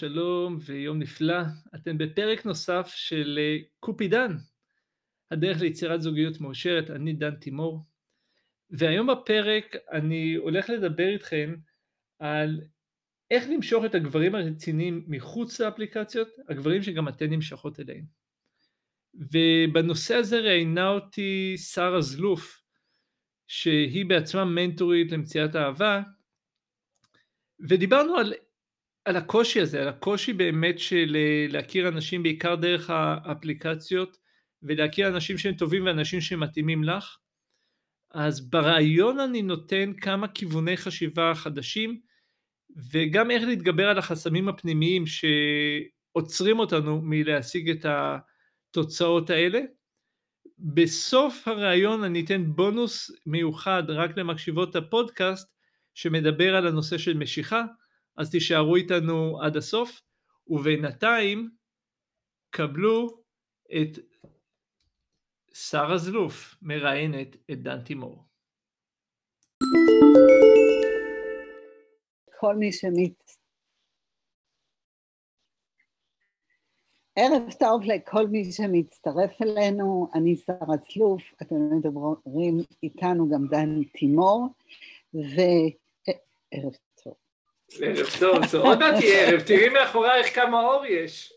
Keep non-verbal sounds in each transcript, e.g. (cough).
שלום, ויום נפלא. אתם בפרק נוסף של אה, קופידן, הדרך ליצירת זוגיות מאושרת, אני דן תימור. והיום בפרק אני הולך לדבר איתכם על איך למשוך את הגברים הרציניים מחוץ לאפליקציות, הגברים שגם אתן נמשכות אליהם. ובנושא הזה ראיינה אותי שרה זלוף, שהיא בעצמה מנטורית למציאת אהבה, ודיברנו על על הקושי הזה, על הקושי באמת של אה, להכיר אנשים בעיקר דרך האפליקציות ולהכיר אנשים שהם טובים ואנשים שמתאימים לך. אז ברעיון אני נותן כמה כיווני חשיבה חדשים וגם איך להתגבר על החסמים הפנימיים שעוצרים אותנו מלהשיג את התוצאות האלה. בסוף הרעיון אני אתן בונוס מיוחד רק למקשיבות הפודקאסט שמדבר על הנושא של משיכה אז תישארו איתנו עד הסוף, ובינתיים קבלו את שרה זלוף מראיינת את דן תימור. כל מי שמת... ערב טוב לכל מי שמצטרף אלינו, אני שרה זלוף, אתם מדברים איתנו גם דן תימור, וערב ערב טוב, זה עוד מעט יהיה ערב, תראי מאחורייך כמה אור יש.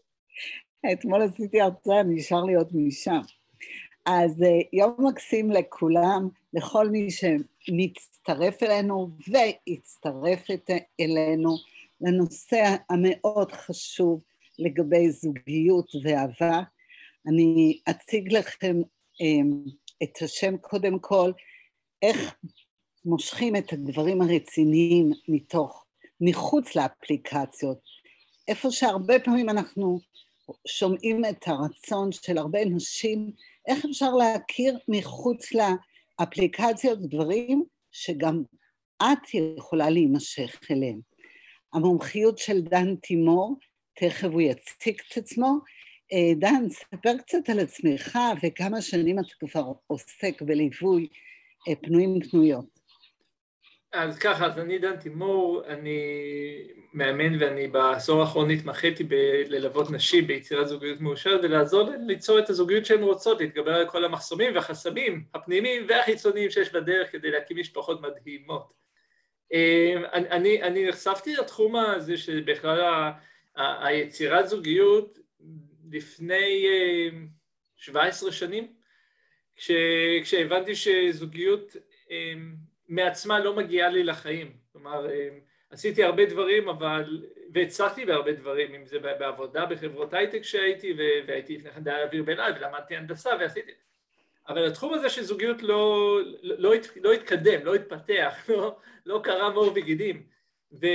אתמול עשיתי הרצאה, נשאר להיות משם. אז אה, יום מקסים לכולם, לכל מי שמצטרף אלינו והצטרפת אלינו לנושא המאוד חשוב לגבי זוגיות ואהבה. אני אציג לכם um, את השם קודם כל, איך מושכים את הדברים הרציניים מתוך מחוץ לאפליקציות, איפה שהרבה פעמים אנחנו שומעים את הרצון של הרבה נשים, איך אפשר להכיר מחוץ לאפליקציות דברים שגם את יכולה להימשך אליהם. המומחיות של דן תימור, תכף הוא יציג את עצמו. אה, דן, ספר קצת על עצמך וכמה שנים אתה כבר עוסק בליווי אה, פנויים פנויות. אז ככה, אז אני דן תימור, אני מאמן ואני בעשור האחרון התמחיתי בללוות נשים ביצירת זוגיות מאושרת ולעזור להן ליצור את הזוגיות שהן רוצות, להתגבר על כל המחסומים והחסמים הפנימיים והחיצוניים שיש בדרך כדי להקים משפחות מדהימות. אמ, אני, אני, נחשפתי לתחום הזה שבכלל ה, ה, היצירת זוגיות לפני 17 אמ, שנים, כש, כשהבנתי שזוגיות אמ, מעצמה לא מגיעה לי לחיים. כלומר, אה, עשיתי הרבה דברים, אבל... והצלחתי בהרבה דברים, אם זה בעבודה בחברות הייטק שהייתי, והייתי לפני כן די אוויר בלעד, ולמדתי הנדסה ועשיתי... אבל התחום הזה של זוגיות לא, לא, לא התקדם, לא התפתח, (laughs) לא, לא קרה מאור וגידים. ו,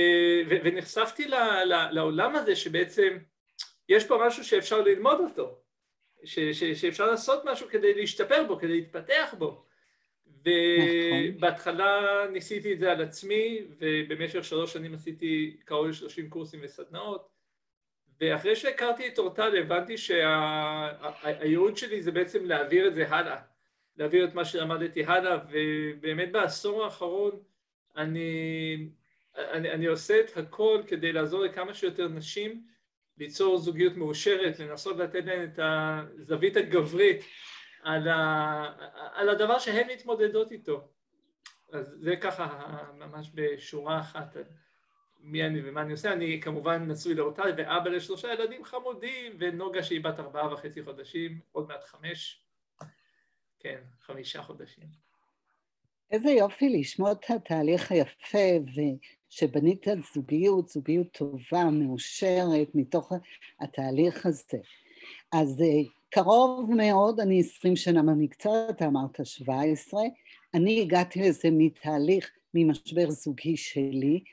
ו, ונחשפתי ל, ל, לעולם הזה שבעצם יש פה משהו שאפשר ללמוד אותו, ש, ש, שאפשר לעשות משהו כדי להשתפר בו, כדי להתפתח בו. ובהתחלה ניסיתי את זה על עצמי, ובמשך שלוש שנים עשיתי קרוב ל-30 קורסים וסדנאות, ואחרי שהכרתי את אורטל הבנתי שהייעוד שה... שלי זה בעצם להעביר את זה הלאה, להעביר את מה שלמדתי הלאה, ובאמת בעשור האחרון אני, אני, אני עושה את הכל כדי לעזור לכמה שיותר נשים ליצור זוגיות מאושרת, לנסות לתת להן את הזווית הגברית על, ה, על הדבר שהן מתמודדות איתו. אז זה ככה ממש בשורה אחת מי אני ומה אני עושה. אני כמובן נשוי לאורטל ואבא לשלושה ילדים חמודים ונוגה שהיא בת ארבעה וחצי חודשים, עוד מעט חמש, כן, חמישה חודשים. איזה יופי לשמוע את התהליך היפה ושבנית על זוגיות, זוגיות טובה, מאושרת, מתוך התהליך הזה. אז אה, קרוב מאוד, אני עשרים שנה במקצוע, אתה אמרת שבע עשרה, אני הגעתי לזה מתהליך, ממשבר זוגי שלי,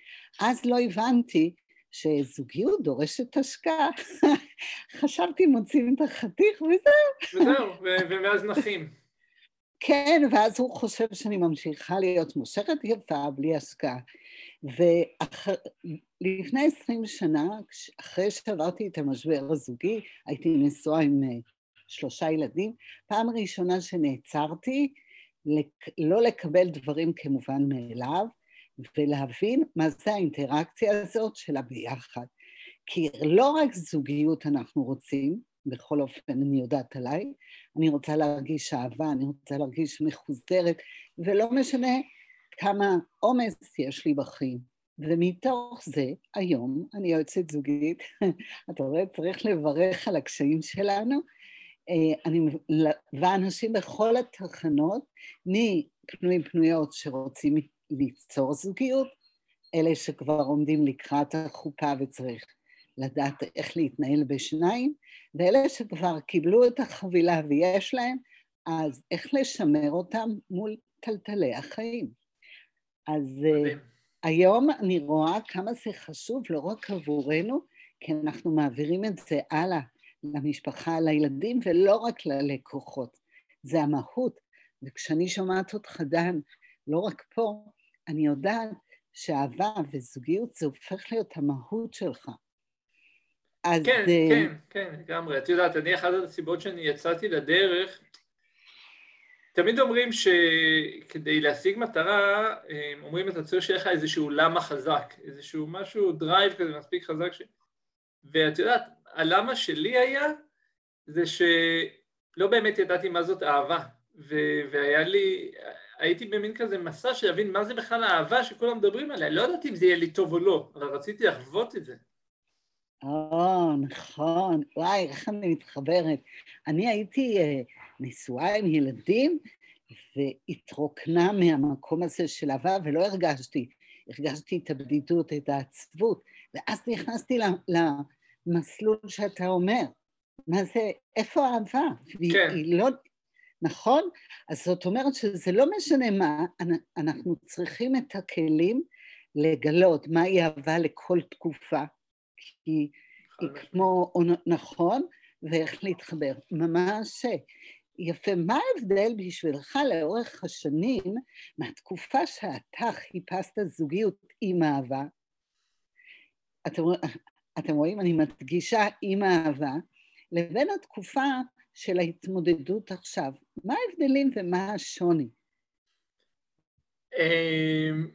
אז לא הבנתי שזוגיות דורשת השקעה. (laughs) חשבתי מוצאים את החתיך וזהו. וזהו, ומאז נחים. כן, ואז הוא חושב שאני ממשיכה להיות מושכת יפה בלי השקעה. ולפני עשרים שנה, אחרי שעברתי את המשבר הזוגי, הייתי נשואה עם אה, שלושה ילדים, פעם ראשונה שנעצרתי לא לקבל דברים כמובן מאליו, ולהבין מה זה האינטראקציה הזאת של הביחד. כי לא רק זוגיות אנחנו רוצים, בכל אופן אני יודעת עליי, אני רוצה להרגיש אהבה, אני רוצה להרגיש מחוזרת, ולא משנה כמה עומס יש לי בחיים. ומתוך זה, היום אני יועצת זוגית, (laughs) אתה רואה, צריך לברך על הקשיים שלנו, אני מלווה אנשים בכל התחנות, מפנויים פנויות שרוצים ליצור זוגיות, אלה שכבר עומדים לקראת החופה וצריך לדעת איך להתנהל בשניים, ואלה שכבר קיבלו את החבילה ויש להם, אז איך לשמר אותם מול טלטלי החיים. אז אה, מדהים. היום אני רואה כמה זה חשוב לא רק עבורנו, כי אנחנו מעבירים את זה הלאה למשפחה, לילדים, ולא רק ללקוחות. זה המהות. וכשאני שומעת אותך, דן, לא רק פה, אני יודעת שאהבה וזוגיות זה הופך להיות המהות שלך. אז... כן, uh... כן, כן, לגמרי. את יודעת, אני, אחת הסיבות שאני יצאתי לדרך, תמיד אומרים שכדי להשיג מטרה, אומרים אתה צריך שיהיה לך איזשהו למה חזק, איזשהו משהו, drive כזה מספיק חזק ש... ואת יודעת, הלמה שלי היה, זה שלא באמת ידעתי מה זאת אהבה, ו- והיה לי, הייתי במין כזה מסע של להבין מה זה בכלל האהבה שכולם מדברים עליה, לא ידעתי אם זה יהיה לי טוב או לא, אבל רציתי לחוות את זה. או, נכון, וואי, איך אני מתחברת. אני הייתי אה, נשואה עם ילדים, והתרוקנה מהמקום הזה של אהבה, ולא הרגשתי, הרגשתי את הבדידות, את העצבות, ואז נכנסתי למסלול שאתה אומר. מה זה, איפה האהבה? כן. היא לא, נכון? אז זאת אומרת שזה לא משנה מה, אנחנו צריכים את הכלים לגלות מהי אהבה לכל תקופה, כי היא כמו, נכון, ואיך להתחבר. ממש יפה. מה ההבדל בשבילך לאורך השנים מהתקופה שאתה חיפשת זוגיות עם אהבה? אתם, אתם רואים, אני מדגישה עם אהבה, לבין התקופה של ההתמודדות עכשיו. מה ההבדלים ומה השוני? אמ,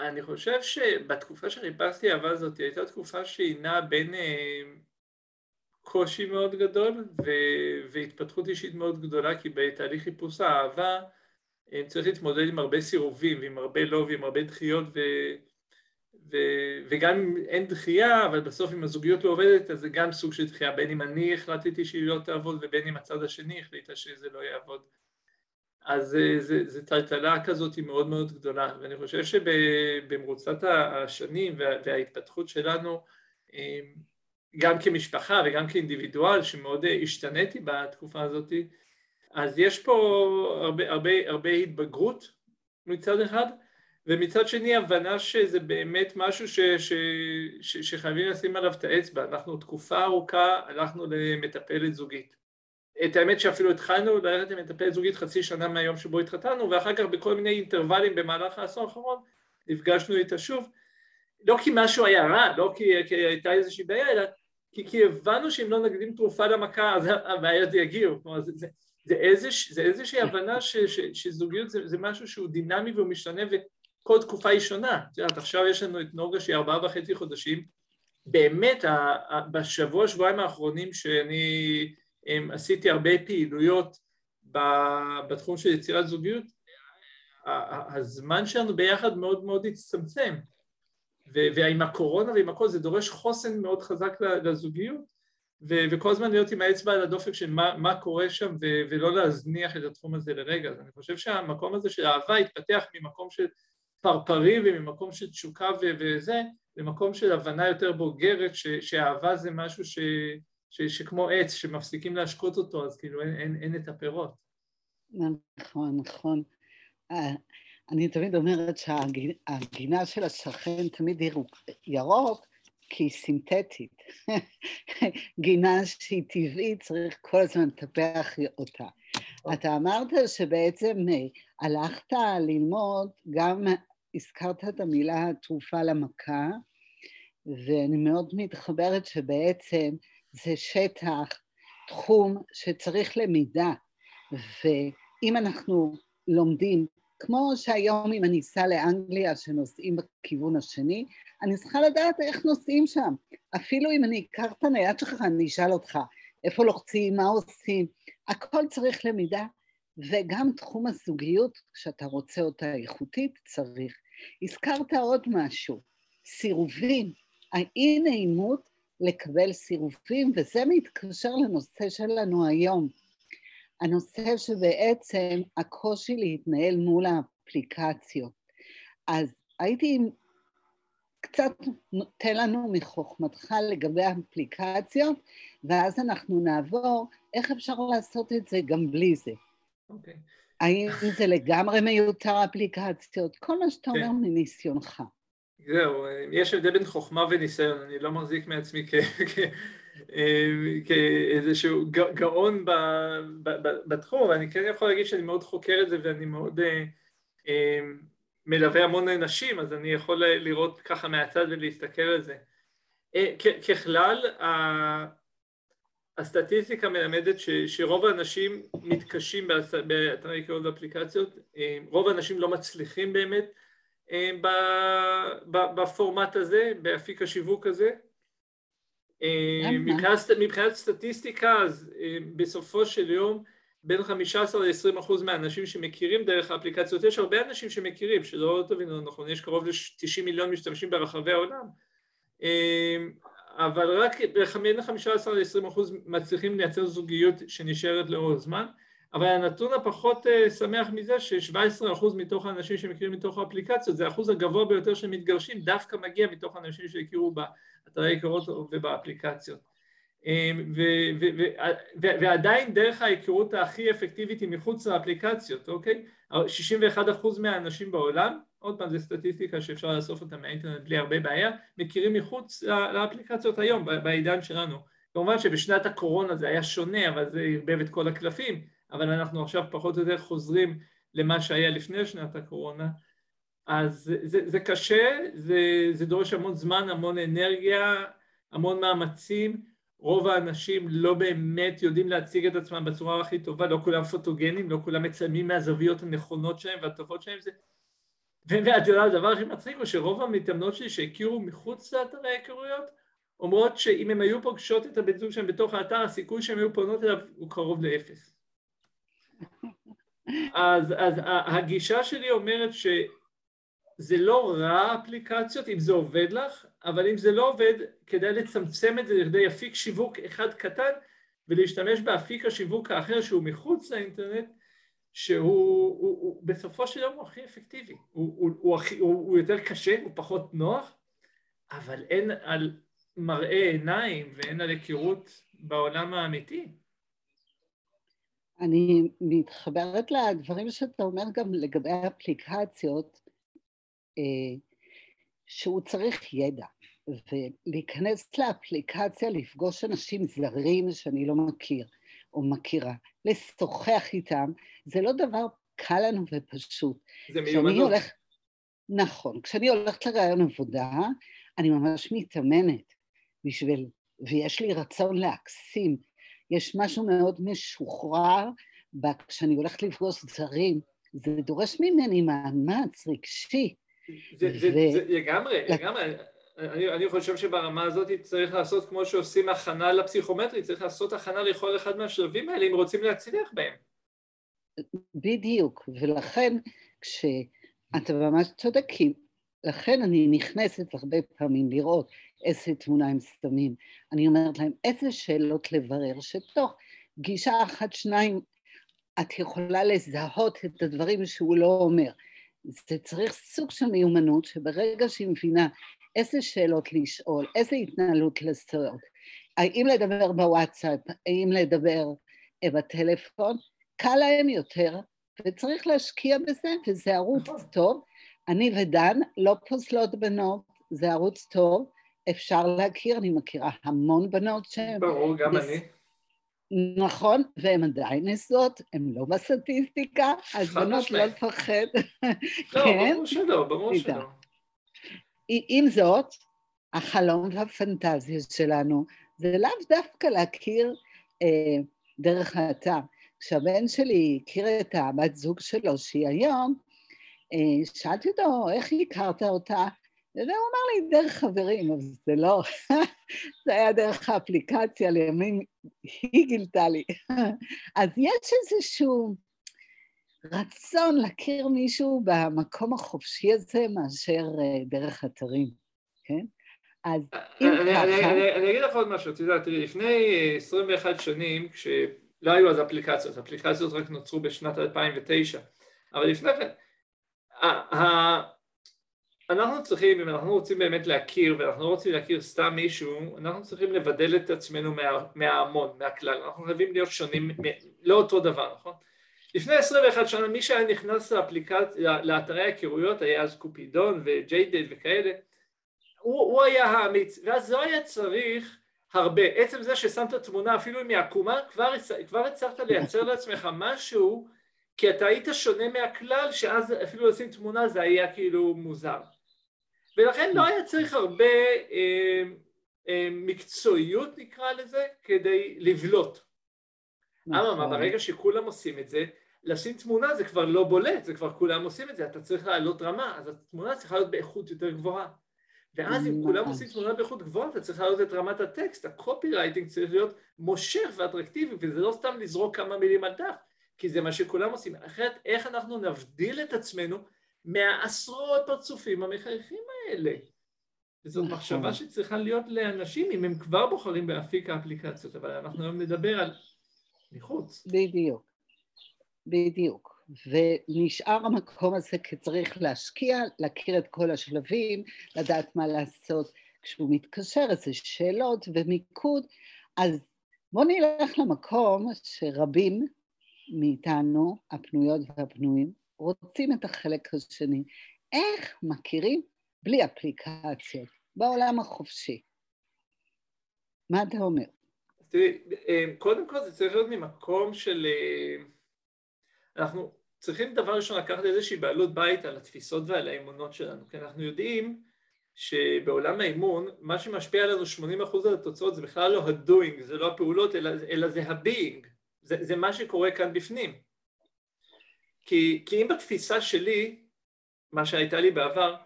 אני חושב שבתקופה שחיפשתי אהבה הזאת הייתה תקופה שהיא נעה בין אה, קושי מאוד גדול והתפתחות אישית מאוד גדולה כי בתהליך חיפוש האהבה אה, צריך להתמודד עם הרבה סירובים ועם הרבה לא ועם הרבה דחיות ו- ו- וגם אם אין דחייה אבל בסוף אם הזוגיות לא עובדת אז זה גם סוג של דחייה. בין אם אני החלטתי שהיא לא תעבוד ובין אם הצד השני החליטה שזה לא יעבוד. אז זו טלטלה כזאת מאוד מאוד גדולה, ואני חושב שבמרוצת השנים וההתפתחות שלנו, אמ, גם כמשפחה וגם כאינדיבידואל, שמאוד השתניתי בתקופה הזאת, אז יש פה הרבה, הרבה, הרבה התבגרות מצד אחד, ומצד שני הבנה שזה באמת משהו ש, ש, ש, שחייבים לשים עליו את האצבע. אנחנו תקופה ארוכה הלכנו למטפלת זוגית. את האמת שאפילו התחלנו ללכת עם מטפלת זוגית חצי שנה מהיום שבו התחתנו ואחר כך בכל מיני אינטרוולים במהלך העשור האחרון נפגשנו איתה שוב לא כי משהו היה רע, לא כי, כי הייתה איזושהי בעיה אלא כי, כי הבנו שאם לא נקדים תרופה למכה אז הבעיות יגיעו כלומר זה, זה איזושהי הבנה ש, ש, שזוגיות זה, זה משהו שהוא דינמי והוא משתנה וכל תקופה היא שונה. את יודעת עכשיו יש לנו את נוגה שהיא ארבעה וחצי חודשים. באמת בשבוע שבועיים האחרונים שאני עשיתי הרבה פעילויות בתחום של יצירת זוגיות, הזמן שלנו ביחד מאוד מאוד הצטמצם, ועם הקורונה ועם הכל זה דורש חוסן מאוד חזק לזוגיות, וכל הזמן להיות עם האצבע על הדופק של מה, מה קורה שם ולא להזניח את התחום הזה לרגע, אז אני חושב שהמקום הזה של אהבה התפתח ממקום של פרפרי וממקום של תשוקה וזה, למקום של הבנה יותר בוגרת שאהבה זה משהו ש... ש, שכמו עץ שמפסיקים להשקות אותו אז כאילו אין, אין, אין את הפירות. נכון, נכון. אה, אני תמיד אומרת שהגינה של השכן תמיד ירוק כי היא סינתטית. (laughs) גינה שהיא טבעית, צריך כל הזמן לטפח אותה. אתה אמרת שבעצם אה, הלכת ללמוד, גם הזכרת את המילה תרופה למכה, ואני מאוד מתחברת שבעצם זה שטח, תחום שצריך למידה, ואם אנחנו לומדים כמו שהיום אם אני אסע לאנגליה שנוסעים בכיוון השני, אני צריכה לדעת איך נוסעים שם. אפילו אם אני אקח את הנייד שלך, אני אשאל אותך, איפה לוחצים, מה עושים, הכל צריך למידה, וגם תחום הזוגיות, כשאתה רוצה אותה איכותית, צריך. הזכרת עוד משהו, סירובים, האי נעימות לקבל סירובים, וזה מתקשר לנושא שלנו היום. הנושא שבעצם הקושי להתנהל מול האפליקציות. אז הייתי קצת נותן לנו מחוכמתך לגבי האפליקציות, ואז אנחנו נעבור איך אפשר לעשות את זה גם בלי זה. אוקיי. Okay. האם זה לגמרי מיותר אפליקציות? כל מה שאתה okay. אומר כן. מניסיונך. זהו, יש הבדל בין חוכמה וניסיון, אני לא מחזיק מעצמי כאיזשהו גאון בתחום, אבל אני כן יכול להגיד שאני מאוד חוקר את זה ואני מאוד אה, אה, מלווה המון נשים, אז אני יכול לראות ככה מהצד ולהסתכל על זה. אה, ככלל, הסטטיסטיקה מלמדת ש, שרוב האנשים מתקשים באתרי היכרות ואפליקציות, רוב האנשים לא מצליחים באמת בפורמט הזה, באפיק השיווק הזה. מבחינת, מבחינת סטטיסטיקה, אז בסופו של יום בין 15 ל-20 אחוז מהאנשים שמכירים דרך האפליקציות, יש הרבה אנשים שמכירים, שלא תבינו נכון, יש קרוב ל-90 מיליון משתמשים ברחבי העולם, אבל רק בין 15 ל-20 אחוז מצליחים לייצר זוגיות שנשארת לאורך זמן, אבל הנתון הפחות אה, שמח מזה ש-17% מתוך האנשים שמכירים מתוך האפליקציות, זה האחוז הגבוה ביותר שמתגרשים, דווקא מגיע מתוך האנשים שהכירו באתרי היכרות ובאפליקציות. אמ, ועדיין דרך ההיכרות הכי אפקטיבית היא מחוץ לאפליקציות, אוקיי? 61% מהאנשים בעולם, עוד פעם זו סטטיסטיקה שאפשר לאסוף אותה מהאינטרנט בלי הרבה בעיה, מכירים מחוץ לאפליקציות היום, בעידן שלנו. כמובן שבשנת הקורונה זה היה שונה, אבל זה ערבב את כל הקלפים, אבל אנחנו עכשיו פחות או יותר חוזרים למה שהיה לפני שנת הקורונה, אז זה, זה, קשה, זה, זה דורש המון זמן, המון אנרגיה, המון מאמצים, רוב האנשים לא באמת יודעים להציג את עצמם בצורה הכי טובה, לא כולם פוטוגנים, לא כולם מצלמים מהזוויות הנכונות שלהם והטובות שלהם, זה... ואת יודעת, הדבר הכי מצחיק הוא שרוב המתאמנות שלי שהכירו מחוץ לאתרי ההיכרויות, אומרות שאם הם היו פוגשות את הבן זוג שלהם בתוך האתר, הסיכוי שהם היו פונות אליו הוא קרוב לאפס. (laughs) אז, אז הגישה שלי אומרת שזה לא רע אפליקציות אם זה עובד לך, אבל אם זה לא עובד, כדאי לצמצם את זה לכדי אפיק שיווק אחד קטן ולהשתמש באפיק השיווק האחר שהוא מחוץ לאינטרנט, שהוא הוא, הוא, בסופו של יום הוא הכי אפקטיבי, הוא, הוא, הוא, הוא, הוא יותר קשה, הוא פחות נוח, אבל אין על מראה עיניים ואין על היכרות בעולם האמיתי. אני מתחברת לדברים שאתה אומר גם לגבי האפליקציות, אה, שהוא צריך ידע, ולהיכנס לאפליקציה, לפגוש אנשים זרים שאני לא מכיר או מכירה, לשוחח איתם, זה לא דבר קל לנו ופשוט. זה מיומנות. הולך... נכון, כשאני הולכת לרעיון עבודה, אני ממש מתאמנת בשביל, ויש לי רצון להקסים יש משהו מאוד משוחרר כשאני הולכת לפגוש זרים, זה דורש ממני מאמץ רגשי. זה, ו... זה, זה לגמרי, לגמרי. אני, אני חושב שברמה הזאת צריך לעשות כמו שעושים הכנה לפסיכומטרי, צריך לעשות הכנה לכל אחד מהשלבים האלה אם רוצים להצליח בהם. בדיוק, ולכן כשאתה ממש צודק, כי לכן אני נכנסת הרבה פעמים לראות איזה תמונה הם שמים. אני אומרת להם, איזה שאלות לברר, שתוך גישה אחת, שניים, את יכולה לזהות את הדברים שהוא לא אומר. זה צריך סוג של מיומנות, שברגע שהיא מבינה איזה שאלות לשאול, איזה התנהלות לעשות, האם לדבר בוואטסאפ, האם לדבר בטלפון, קל להם יותר, וצריך להשקיע בזה, וזה ערוץ נכון. טוב. אני ודן לא פוסלות בנות, זה ערוץ טוב, אפשר להכיר, אני מכירה המון בנות שהן... ברור, גם נס... אני. נכון, והן עדיין נשואות, הן לא בסטטיסטיקה, אז בנות לא לפחד. (laughs) לא, כן? ברור שלא, ברור שלא. עם זאת, החלום והפנטזיה שלנו זה לאו דווקא להכיר אה, דרך האתר. כשהבן שלי הכיר את הבת זוג שלו, שהיא היום, אה, שאלתי אותו, איך הכרת אותה? והוא אמר לי, דרך חברים, אבל זה לא, (laughs) זה היה דרך האפליקציה, לימים היא גילתה לי. (laughs) אז יש איזשהו רצון להכיר מישהו במקום החופשי הזה מאשר אה, דרך אתרים, כן? אז אם ככה... אני אגיד לך עוד משהו, את יודעת, תראי, לפני 21 שנים, כשלא היו אז אפליקציות, אפליקציות רק נוצרו בשנת 2009, אבל לפני כן, אנחנו צריכים, אם אנחנו רוצים באמת להכיר, ואנחנו לא רוצים להכיר סתם מישהו, אנחנו צריכים לבדל את עצמנו מה, מההמון, מהכלל, אנחנו חייבים להיות שונים, לא אותו דבר, נכון? לפני 21 שנה מי שהיה נכנס לאפליקציה, לאתרי הכירויות היה אז קופידון וג'יידד וכאלה, הוא, הוא היה האמיץ, ואז לא היה צריך הרבה. עצם זה ששמת תמונה אפילו אם היא עקומה, כבר, כבר הצלחת לייצר (laughs) לעצמך משהו, כי אתה היית שונה מהכלל, שאז אפילו לשים תמונה זה היה כאילו מוזר. ולכן לא היה צריך הרבה אה, אה, מקצועיות נקרא לזה, כדי לבלוט. אממה, נכון. ברגע שכולם עושים את זה, לשים תמונה זה כבר לא בולט, זה כבר כולם עושים את זה, אתה צריך לעלות רמה, אז התמונה צריכה להיות באיכות יותר גבוהה. ואז אם כולם עושים תמונה באיכות גבוהה, אתה צריך להעלות את רמת הטקסט, ה copywriting צריך להיות מושך ואטרקטיבי, וזה לא סתם לזרוק כמה מילים על דף, כי זה מה שכולם עושים. אחרת, איך אנחנו נבדיל את עצמנו מהעשרות פרצופים המחייכים האלה? וזאת נכון. מחשבה שצריכה להיות לאנשים, אם הם כבר בוחרים באפיק האפליקציות, אבל אנחנו היום נדבר על מחוץ. בדיוק, בדיוק. ונשאר המקום הזה כי צריך להשקיע, להכיר את כל השלבים, לדעת מה לעשות כשהוא מתקשר, איזה שאלות ומיקוד. אז בואו נלך למקום שרבים מאיתנו, הפנויות והפנויים, רוצים את החלק השני. איך מכירים בלי אפליקציות, בעולם החופשי? מה אתה אומר? תראי, אה, קודם כל זה צריך להיות ממקום של... אה, אנחנו צריכים דבר ראשון לקחת איזושהי בעלות בית על התפיסות ועל האמונות שלנו, כי אנחנו יודעים שבעולם האימון, מה שמשפיע עלינו 80% על התוצאות זה בכלל לא ה-doing, זה לא הפעולות, אלא, אלא זה ה-being, זה, זה מה שקורה כאן בפנים. כי, כי אם בתפיסה שלי, מה שהייתה לי בעבר,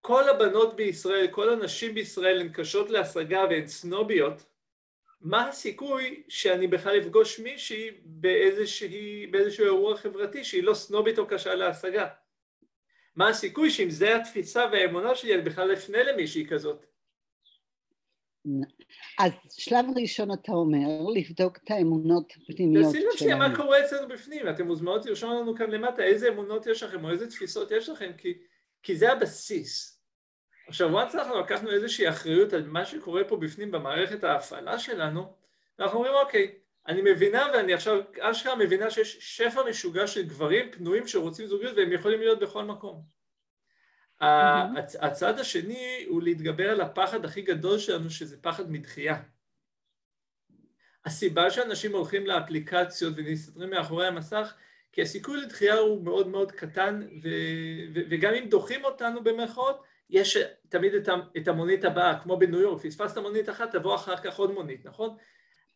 כל הבנות בישראל, כל הנשים בישראל הן קשות להשגה והן סנוביות, מה הסיכוי שאני בכלל אפגוש מישהי באיזושהי, באיזשהו אירוע חברתי שהיא לא סנובית או קשה להשגה? מה הסיכוי שאם זה התפיסה והאמונה שלי אני בכלל אפנה למישהי כזאת? אז שלב ראשון אתה אומר, לבדוק את האמונות הפנימיות שלנו. תשימו לב מה קורה אצלנו בפנים, אתם מוזמנות לרשום לנו כאן למטה איזה אמונות יש לכם או איזה תפיסות יש לכם, כי, כי זה הבסיס. עכשיו, once אנחנו לקחנו איזושהי אחריות על מה שקורה פה בפנים במערכת ההפעלה שלנו, אנחנו אומרים, אוקיי, אני מבינה ואני עכשיו אשכרה מבינה שיש שפע משוגע של גברים פנויים שרוצים זוגיות והם יכולים להיות בכל מקום. הצד השני הוא להתגבר על הפחד הכי גדול שלנו, שזה פחד מדחייה. הסיבה שאנשים הולכים לאפליקציות ונסתתרים מאחורי המסך, כי הסיכוי לדחייה הוא מאוד מאוד קטן, ו- ו- וגם אם דוחים אותנו במרכאות, יש תמיד את המונית הבאה, כמו בניו יורק, פספסת מונית אחת, תבוא אחר כך עוד מונית, נכון?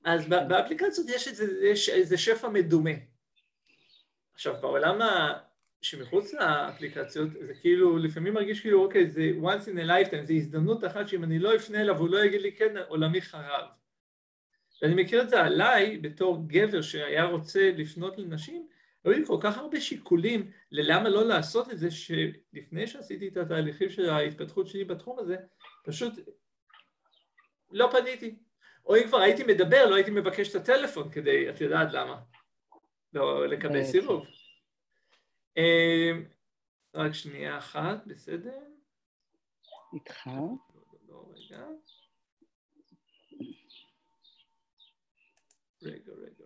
אז באפליקציות יש, איזה, יש איזה שפע מדומה. עכשיו, בעולם. שמחוץ לאפליקציות, זה כאילו, לפעמים מרגיש כאילו, אוקיי, זה once in a lifetime, זו הזדמנות אחת שאם אני לא אפנה אליו, הוא לא יגיד לי, כן, עולמי חרב. ואני מכיר את זה עליי, בתור גבר שהיה רוצה לפנות לנשים, היו לי כל כך הרבה שיקולים ללמה לא לעשות את זה, שלפני שעשיתי את התהליכים של ההתפתחות שלי בתחום הזה, פשוט לא פניתי. או אם כבר הייתי מדבר, לא הייתי מבקש את הטלפון כדי, את יודעת למה, לא לקבל סירוב. אמ, רק שנייה אחת, בסדר? איתך. לא, רגע. רגע, רגע.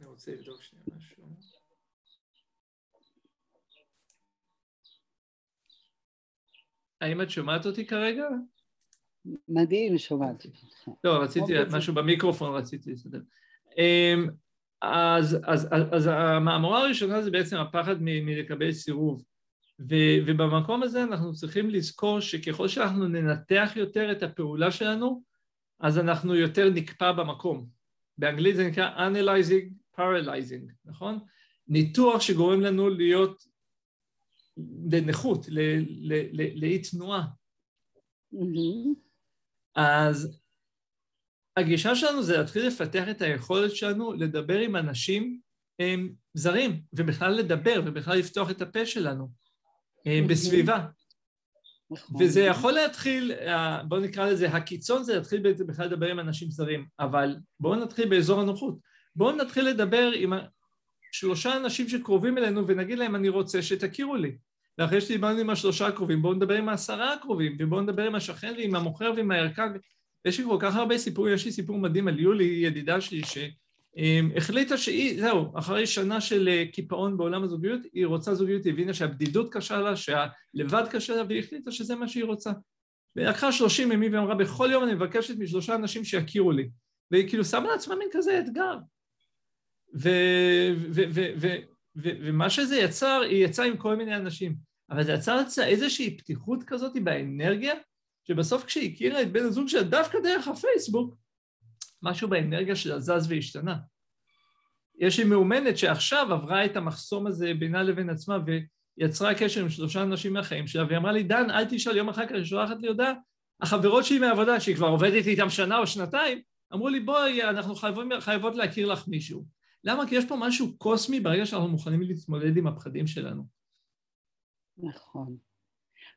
אני רוצה לבדוק שנייה משהו. האם את שומעת אותי כרגע? מדהים, שומעת אותך. לא, רציתי, משהו במיקרופון רציתי לסדר. אז, אז, אז, אז המאמרה הראשונה זה בעצם הפחד מלקבל סירוב. ו, ובמקום הזה אנחנו צריכים לזכור שככל שאנחנו ננתח יותר את הפעולה שלנו, אז אנחנו יותר נקפא במקום. באנגלית זה נקרא Analyzing paralyzing, נכון? ניתוח שגורם לנו להיות לנכות, לאי תנועה. Mm-hmm. אז הגישה שלנו זה להתחיל לפתח את היכולת שלנו לדבר עם אנשים הם, זרים, ובכלל לדבר, ובכלל לפתוח את הפה שלנו הם, בסביבה. נכון. וזה יכול להתחיל, בואו נקרא לזה, הקיצון זה להתחיל בכלל לדבר עם אנשים זרים, אבל בואו נתחיל באזור הנוחות. בואו נתחיל לדבר עם שלושה אנשים שקרובים אלינו ונגיד להם אני רוצה שתכירו לי. ואחרי שדיברנו עם השלושה הקרובים, בואו נדבר עם העשרה הקרובים, ובואו נדבר עם השכן ועם המוכר ועם הערכה. יש לי כל כך הרבה סיפורים, יש לי סיפור מדהים על יולי, ידידה שלי, שהחליטה שהיא, זהו, אחרי שנה של אה, קיפאון בעולם הזוגיות, היא רוצה זוגיות, היא הבינה שהבדידות קשה לה, שהלבד קשה לה, והיא החליטה שזה מה שהיא רוצה. והיא לקחה שלושים ימים ואמרה, בכל יום אני מבקשת משלושה אנשים שיכירו לי. והיא כאילו שמה לעצמה מין כזה אתגר. ומה שזה יצר, היא יצאה עם כל מיני אנשים. אבל זה יצר איזושהי פתיחות כזאת באנרגיה, שבסוף כשהיא הכירה את בן הזוג שלה דווקא דרך הפייסבוק, משהו באנרגיה שלה זז והשתנה. יש לי מאומנת שעכשיו עברה את המחסום הזה בינה לבין עצמה ויצרה קשר עם שלושה אנשים מהחיים שלה, והיא אמרה לי, דן, אל תשאל, יום אחר כך היא שולחת לי הודעה, החברות שלי מהעבודה, שהיא כבר עובדת איתם שנה או שנתיים, אמרו לי, בואי, אנחנו חייבות, חייבות להכיר לך מישהו. למה? כי יש פה משהו קוסמי ברגע שאנחנו מוכנים להתמודד עם הפחדים שלנו. נכון.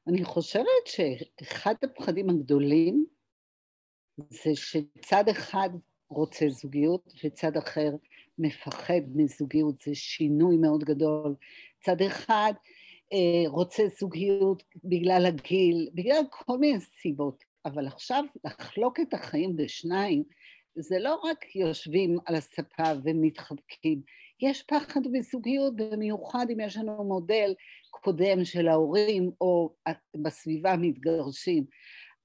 אני חושבת שאחד הפחדים הגדולים זה שצד אחד רוצה זוגיות וצד אחר מפחד מזוגיות, זה שינוי מאוד גדול. צד אחד אה, רוצה זוגיות בגלל הגיל, בגלל כל מיני סיבות, אבל עכשיו לחלוק את החיים בשניים, זה לא רק יושבים על הספה ומתחבקים, יש פחד בזוגיות, במיוחד אם יש לנו מודל קודם של ההורים או בסביבה מתגרשים.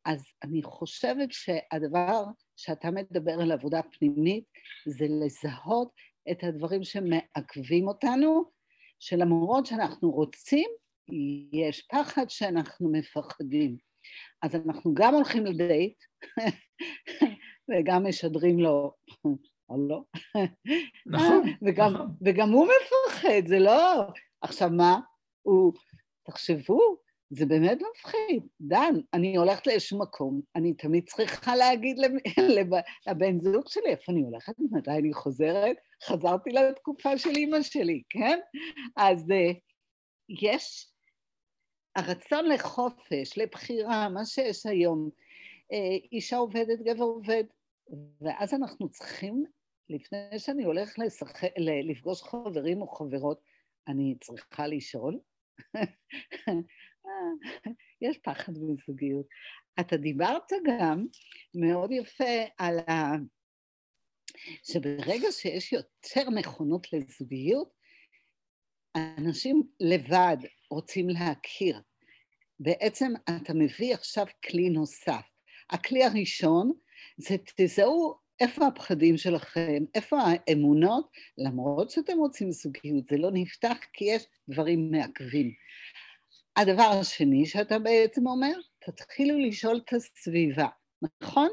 אז אני חושבת שהדבר שאתה מדבר על עבודה פנימית זה לזהות את הדברים שמעכבים אותנו, שלמרות שאנחנו רוצים, יש פחד שאנחנו מפחדים. אז אנחנו גם הולכים לדייט, (laughs) וגם משדרים לו, או לא? נכון, וגם, נכון. וגם הוא מפחד, זה לא... עכשיו מה? הוא... תחשבו, זה באמת מפחיד. דן, אני הולכת לאיזשהו מקום, אני תמיד צריכה להגיד (laughs) לב, לבן זוג שלי איפה אני הולכת, מתי אני חוזרת. חזרתי לתקופה של אימא שלי, כן? אז uh, יש הרצון לחופש, לבחירה, מה שיש היום. אישה עובדת, גבר עובד, ואז אנחנו צריכים, לפני שאני הולך לשח... לפגוש חברים או חברות, אני צריכה לשאול? (laughs) יש פחד בזוגיות. אתה דיברת גם מאוד יפה על ה... שברגע שיש יותר נכונות לזוגיות, אנשים לבד רוצים להכיר. בעצם אתה מביא עכשיו כלי נוסף. הכלי הראשון זה תזהו איפה הפחדים שלכם, איפה האמונות, למרות שאתם רוצים זוגיות, זה לא נפתח כי יש דברים מעכבים. הדבר השני שאתה בעצם אומר, תתחילו לשאול את הסביבה, נכון?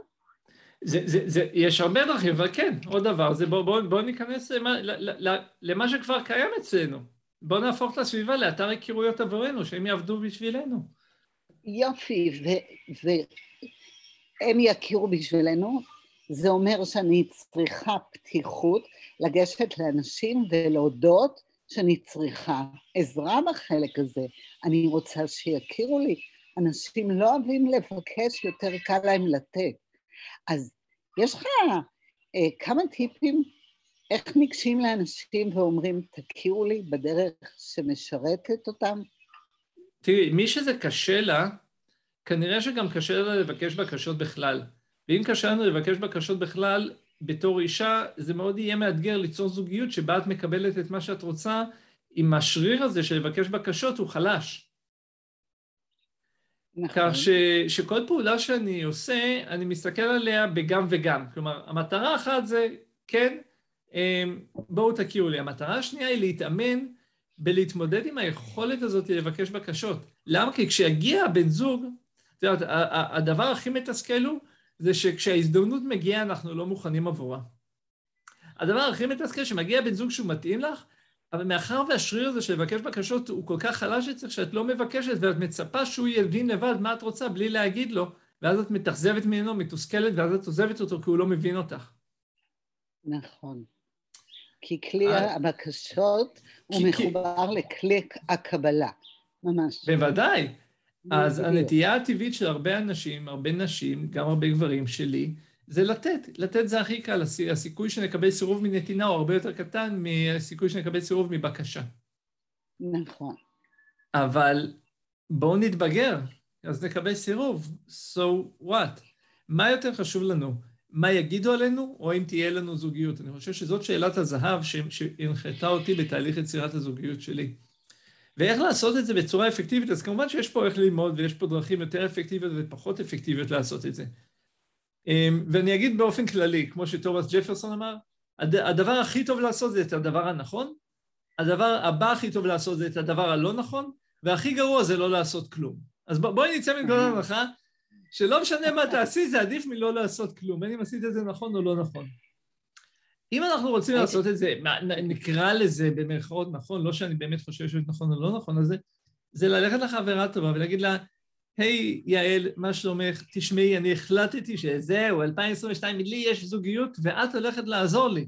זה, זה, זה, יש הרבה דרכים, אבל כן, עוד דבר, זה בואו בוא, בוא ניכנס למה, למה שכבר קיים אצלנו. בואו נהפוך את הסביבה לאתר היכרויות עבורנו, שהם יעבדו בשבילנו. יופי, והם יכירו בשבילנו, זה אומר שאני צריכה פתיחות לגשת לאנשים ולהודות שאני צריכה עזרה בחלק הזה. אני רוצה שיכירו לי. אנשים לא אוהבים לבקש, יותר קל להם לתת. אז יש לך אה, כמה טיפים איך ניגשים לאנשים ואומרים, תכירו לי בדרך שמשרתת אותם? תראי, מי שזה קשה לה, כנראה שגם קשה לה לבקש בקשות בכלל. ואם קשה לנו לבקש בקשות בכלל, בתור אישה, זה מאוד יהיה מאתגר ליצור זוגיות שבה את מקבלת את מה שאת רוצה, אם השריר הזה של לבקש בקשות הוא חלש. נכון. כך ש, שכל פעולה שאני עושה, אני מסתכל עליה בגם וגם. כלומר, המטרה האחת זה, כן, אמ, בואו תכירו לי. המטרה השנייה היא להתאמן בלהתמודד עם היכולת הזאת לבקש בקשות. למה? כי כשיגיע הבן זוג, את יודעת, הדבר הכי מתסכל הוא זה שכשההזדמנות מגיעה אנחנו לא מוכנים עבורה. הדבר הכי מתסכל, שמגיע בן זוג שהוא מתאים לך, אבל מאחר והשריר הזה של לבקש בקשות הוא כל כך חלש אצלך, שאת לא מבקשת ואת מצפה שהוא יבין לבד מה את רוצה בלי להגיד לו, ואז את מתאכזבת ממנו, מתוסכלת, ואז את עוזבת אותו כי הוא לא מבין אותך. נכון. כי כלי אה, הבקשות הוא מחובר לכלי הקבלה, ממש. בוודאי. אז הנטייה הטבעית של הרבה אנשים, הרבה נשים, גם הרבה גברים שלי, זה לתת. לתת זה הכי קל. הסיכוי שנקבל סירוב מנתינה הוא הרבה יותר קטן מהסיכוי שנקבל סירוב מבקשה. נכון. אבל בואו נתבגר, אז נקבל סירוב. So what? מה יותר חשוב לנו? מה יגידו עלינו, או אם תהיה לנו זוגיות? אני חושב שזאת שאלת הזהב שהנחתה אותי בתהליך יצירת הזוגיות שלי. ואיך לעשות את זה בצורה אפקטיבית, אז כמובן שיש פה איך ללמוד ויש פה דרכים יותר אפקטיביות ופחות אפקטיביות לעשות את זה. אמ, ואני אגיד באופן כללי, כמו שתומאס ג'פרסון אמר, הדבר הכי טוב לעשות זה את הדבר הנכון, הדבר הבא הכי טוב לעשות זה את הדבר הלא נכון, והכי גרוע זה לא לעשות כלום. אז בואי נצא מנקודת הנחה שלא משנה מה תעשי, זה עדיף מלא לעשות כלום, בין אם עשית את זה נכון או לא נכון. אם אנחנו רוצים לעשות את זה, נקרא לזה במרכאות נכון, לא שאני באמת חושב שזה נכון או לא נכון, אז זה, זה ללכת לחברה טובה ולהגיד לה, היי hey, יעל, מה שלומך? תשמעי, אני החלטתי שזהו, 2022, לי יש זוגיות ואת הולכת לעזור לי.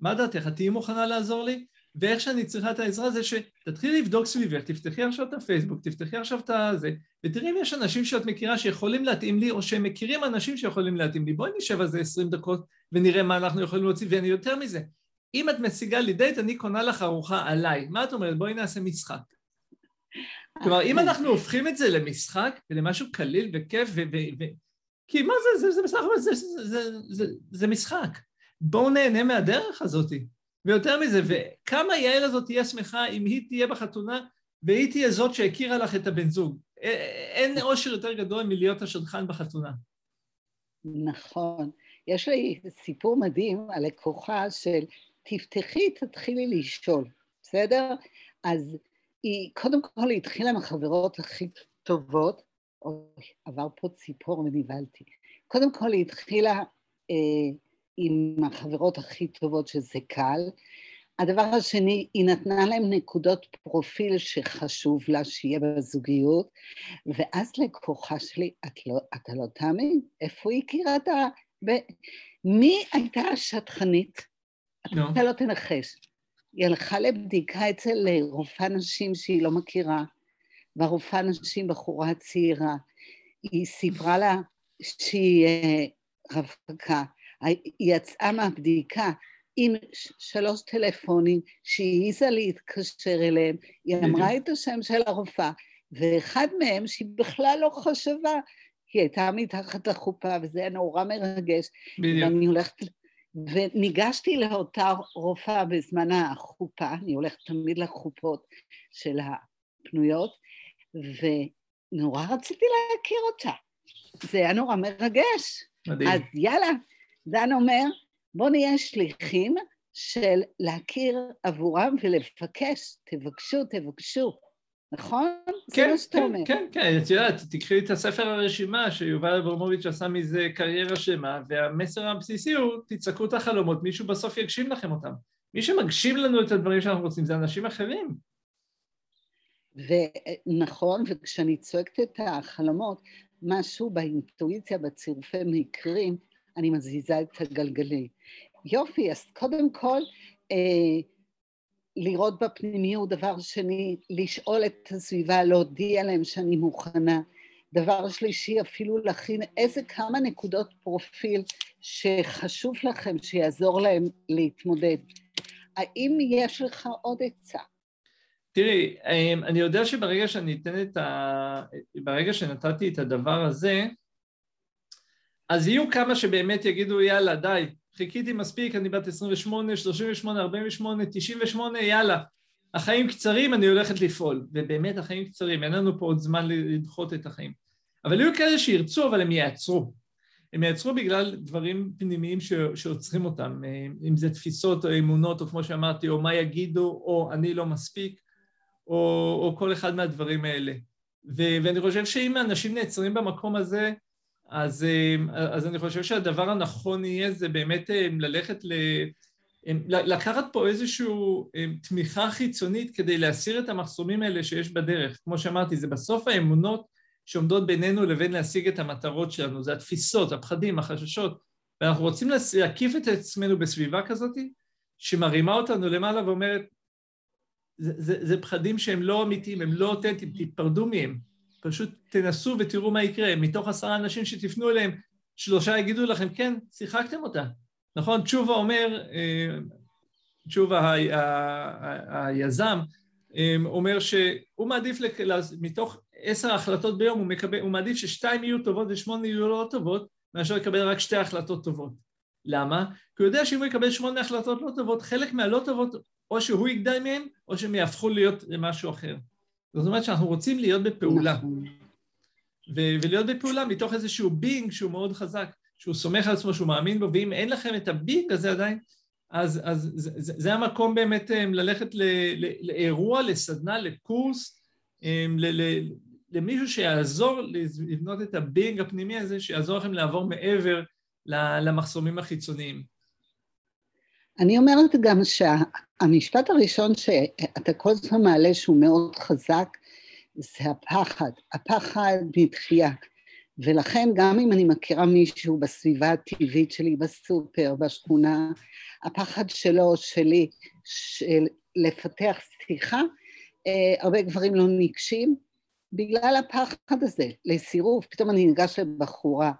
מה דעתך? את תהיי מוכנה לעזור לי? ואיך שאני צריכה את העזרה זה שתתחילי לבדוק סביבך, תפתחי עכשיו את הפייסבוק, תפתחי עכשיו את הזה, ותראי אם יש אנשים שאת מכירה שיכולים להתאים לי, או שהם מכירים אנשים שיכולים להתאים לי. בואי נשב על זה עשרים דקות ונראה מה אנחנו יכולים להוציא, ואני יותר מזה. אם את משיגה לי דייט, אני קונה לך ארוחה עליי. מה את אומרת? בואי נעשה משחק. כלומר, אם אנחנו הופכים את זה למשחק ולמשהו קליל וכיף, ו... ו-, ו- כי מה זה, זה, זה, בסך הכל, זה, זה, זה, זה, זה משחק. בואו נהנה מהדרך הזאת. ויותר מזה, וכמה יעל הזאת תהיה שמחה אם היא תהיה בחתונה והיא תהיה זאת שהכירה לך את הבן זוג. אין אושר יותר גדול מלהיות השדכן בחתונה. נכון. יש לי סיפור מדהים על לקוחה של תפתחי, תתחילי לשאול, בסדר? אז היא, קודם כל היא התחילה עם החברות הכי טובות, אוי, עבר פה ציפור ונבהלתי. קודם כל היא התחילה אה, עם החברות הכי טובות שזה קל. הדבר השני, היא נתנה להם נקודות פרופיל שחשוב לה שיהיה בזוגיות, ואז לקוחה שלי, את לא, אתה לא תאמין, איפה היא הכירה את ה... ב... מי הייתה השטחנית? No. אתה לא תנחש. היא הלכה לבדיקה אצל רופאה נשים שהיא לא מכירה, והרופאה נשים בחורה צעירה. היא סיפרה לה שהיא אה, רווקה. היא יצאה מהבדיקה עם שלוש טלפונים שהיא העיזה להתקשר אליהם, היא אמרה את השם של הרופאה, ואחד מהם שהיא בכלל לא חשבה, היא הייתה מתחת לחופה, וזה היה נורא מרגש. בדיוק. ואני הולכת... וניגשתי לאותה רופאה בזמן החופה, אני הולכת תמיד לחופות של הפנויות, ונורא רציתי להכיר אותה. זה היה נורא מרגש. מדהים. אז יאללה, דן אומר, בואו נהיה שליחים של להכיר עבורם ולבקש, תבקשו, תבקשו. נכון? כן, זה מה שאתה כן. כן, כן, את יודעת, תקחי את הספר הרשימה שיובל אברמוביץ' עשה מזה קריירה שלמה, והמסר הבסיסי הוא, תצעקו את החלומות, מישהו בסוף יגשים לכם אותם. מי שמגשים לנו את הדברים שאנחנו רוצים זה אנשים אחרים. ונכון, וכשאני צועקת את החלומות, משהו באינטואיציה, בצירופי מקרים, אני מזיזה את הגלגלי. יופי, אז קודם כל, אה, לראות בפנימיות, דבר שני, לשאול את הסביבה, להודיע להם שאני מוכנה. דבר שלישי, אפילו להכין איזה כמה נקודות פרופיל שחשוב לכם, שיעזור להם להתמודד. האם יש לך עוד עצה? תראי, אה, אני יודע שברגע שאני אתן את ה... ברגע שנתתי את הדבר הזה, אז יהיו כמה שבאמת יגידו יאללה די, חיכיתי מספיק, אני בת 28, 38, 48, 98, יאללה, החיים קצרים, אני הולכת לפעול. ובאמת החיים קצרים, אין לנו פה עוד זמן לדחות את החיים. אבל יהיו כאלה שירצו, אבל הם יעצרו. הם יעצרו בגלל דברים פנימיים שעוצרים אותם, אם זה תפיסות או אמונות, או כמו שאמרתי, או מה יגידו, או אני לא מספיק, או, או כל אחד מהדברים האלה. ו- ואני חושב שאם אנשים נעצרים במקום הזה, אז, אז אני חושב שהדבר הנכון יהיה זה באמת ללכת ל, לקחת פה איזושהי תמיכה חיצונית כדי להסיר את המחסומים האלה שיש בדרך. כמו שאמרתי, זה בסוף האמונות שעומדות בינינו לבין להשיג את המטרות שלנו, זה התפיסות, הפחדים, החששות, ואנחנו רוצים להקיף את עצמנו בסביבה כזאת שמרימה אותנו למעלה ואומרת, זה, זה, זה פחדים שהם לא אמיתיים, הם לא אותנטיים, תתפרדו מהם, פשוט תנסו ותראו מה יקרה. מתוך עשרה אנשים שתפנו אליהם, שלושה יגידו לכם, כן, שיחקתם אותה. נכון? תשובה אומר, אה, תשובה היזם, אה, אומר שהוא מעדיף, מתוך עשר החלטות ביום, הוא, מקבל, הוא מעדיף ששתיים יהיו טובות ושמונה יהיו לא טובות, מאשר לקבל רק שתי החלטות טובות. למה? כי הוא יודע שאם הוא יקבל שמונה החלטות לא טובות, חלק מהלא טובות, או שהוא יגדל מהן, או שהם יהפכו להיות למשהו אחר. זאת אומרת שאנחנו רוצים להיות בפעולה. נכון. ולהיות בפעולה מתוך איזשהו בינג שהוא מאוד חזק. שהוא סומך על עצמו, שהוא מאמין בו, ואם אין לכם את הביג הזה עדיין, אז, אז זה, זה, המקום באמת אה, ללכת ל, ל, לאירוע, לסדנה, לקורס, אה, ל, ל, למישהו שיעזור לבנות את הביג הפנימי הזה, שיעזור לכם לעבור מעבר למחסומים החיצוניים. אני אומרת גם שהמשפט הראשון שאתה כל הזמן מעלה שהוא מאוד חזק, זה הפחד, הפחד מתחייה. ולכן גם אם אני מכירה מישהו בסביבה הטבעית שלי, בסופר, בשכונה, הפחד שלו, שלי, של לפתח שיחה, אה, הרבה גברים לא ניגשים בגלל הפחד הזה, לסירוב, פתאום אני ניגש לבחורה.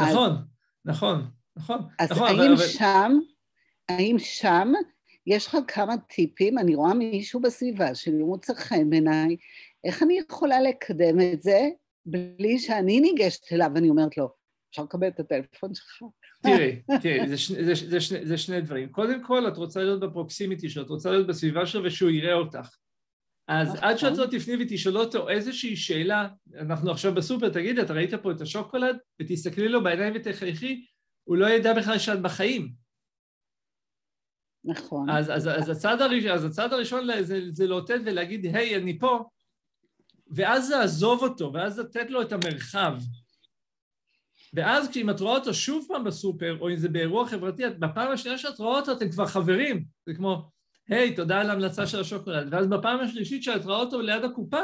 נכון, אז, נכון, נכון. אז נכון, האם אבל... שם, האם שם יש לך כמה טיפים, אני רואה מישהו בסביבה שלי מוצא חן בעיניי, איך אני יכולה לקדם את זה בלי שאני ניגשת אליו ואני אומרת לו, אפשר לקבל את הטלפון שלך? תראי, תראי, זה, שני, זה, זה, שני, זה שני דברים. קודם כל, את רוצה להיות בפרוקסימיטי שלו, את רוצה להיות בסביבה שלו ושהוא יראה אותך. אז נכון. עד שאת לא תפני ותשאלו אותו איזושהי שאלה, אנחנו עכשיו בסופר, תגידי, אתה ראית פה את השוקולד? ותסתכלי לו בעיניים ותחייכי, הוא לא ידע בכלל שאת בחיים. נכון. אז, אז, אז, הצעד, הראשון, אז הצעד הראשון זה, זה לאותת ולהגיד, היי, אני פה, ואז לעזוב אותו, ואז לתת לו את המרחב. ואז כשאם את רואה אותו שוב פעם בסופר, או אם זה באירוע חברתי, את, בפעם השנייה שאת רואה אותו אתם כבר חברים. זה כמו, היי, תודה על ההמלצה של השוקולד. ואז בפעם השלישית שאת רואה אותו ליד הקופה,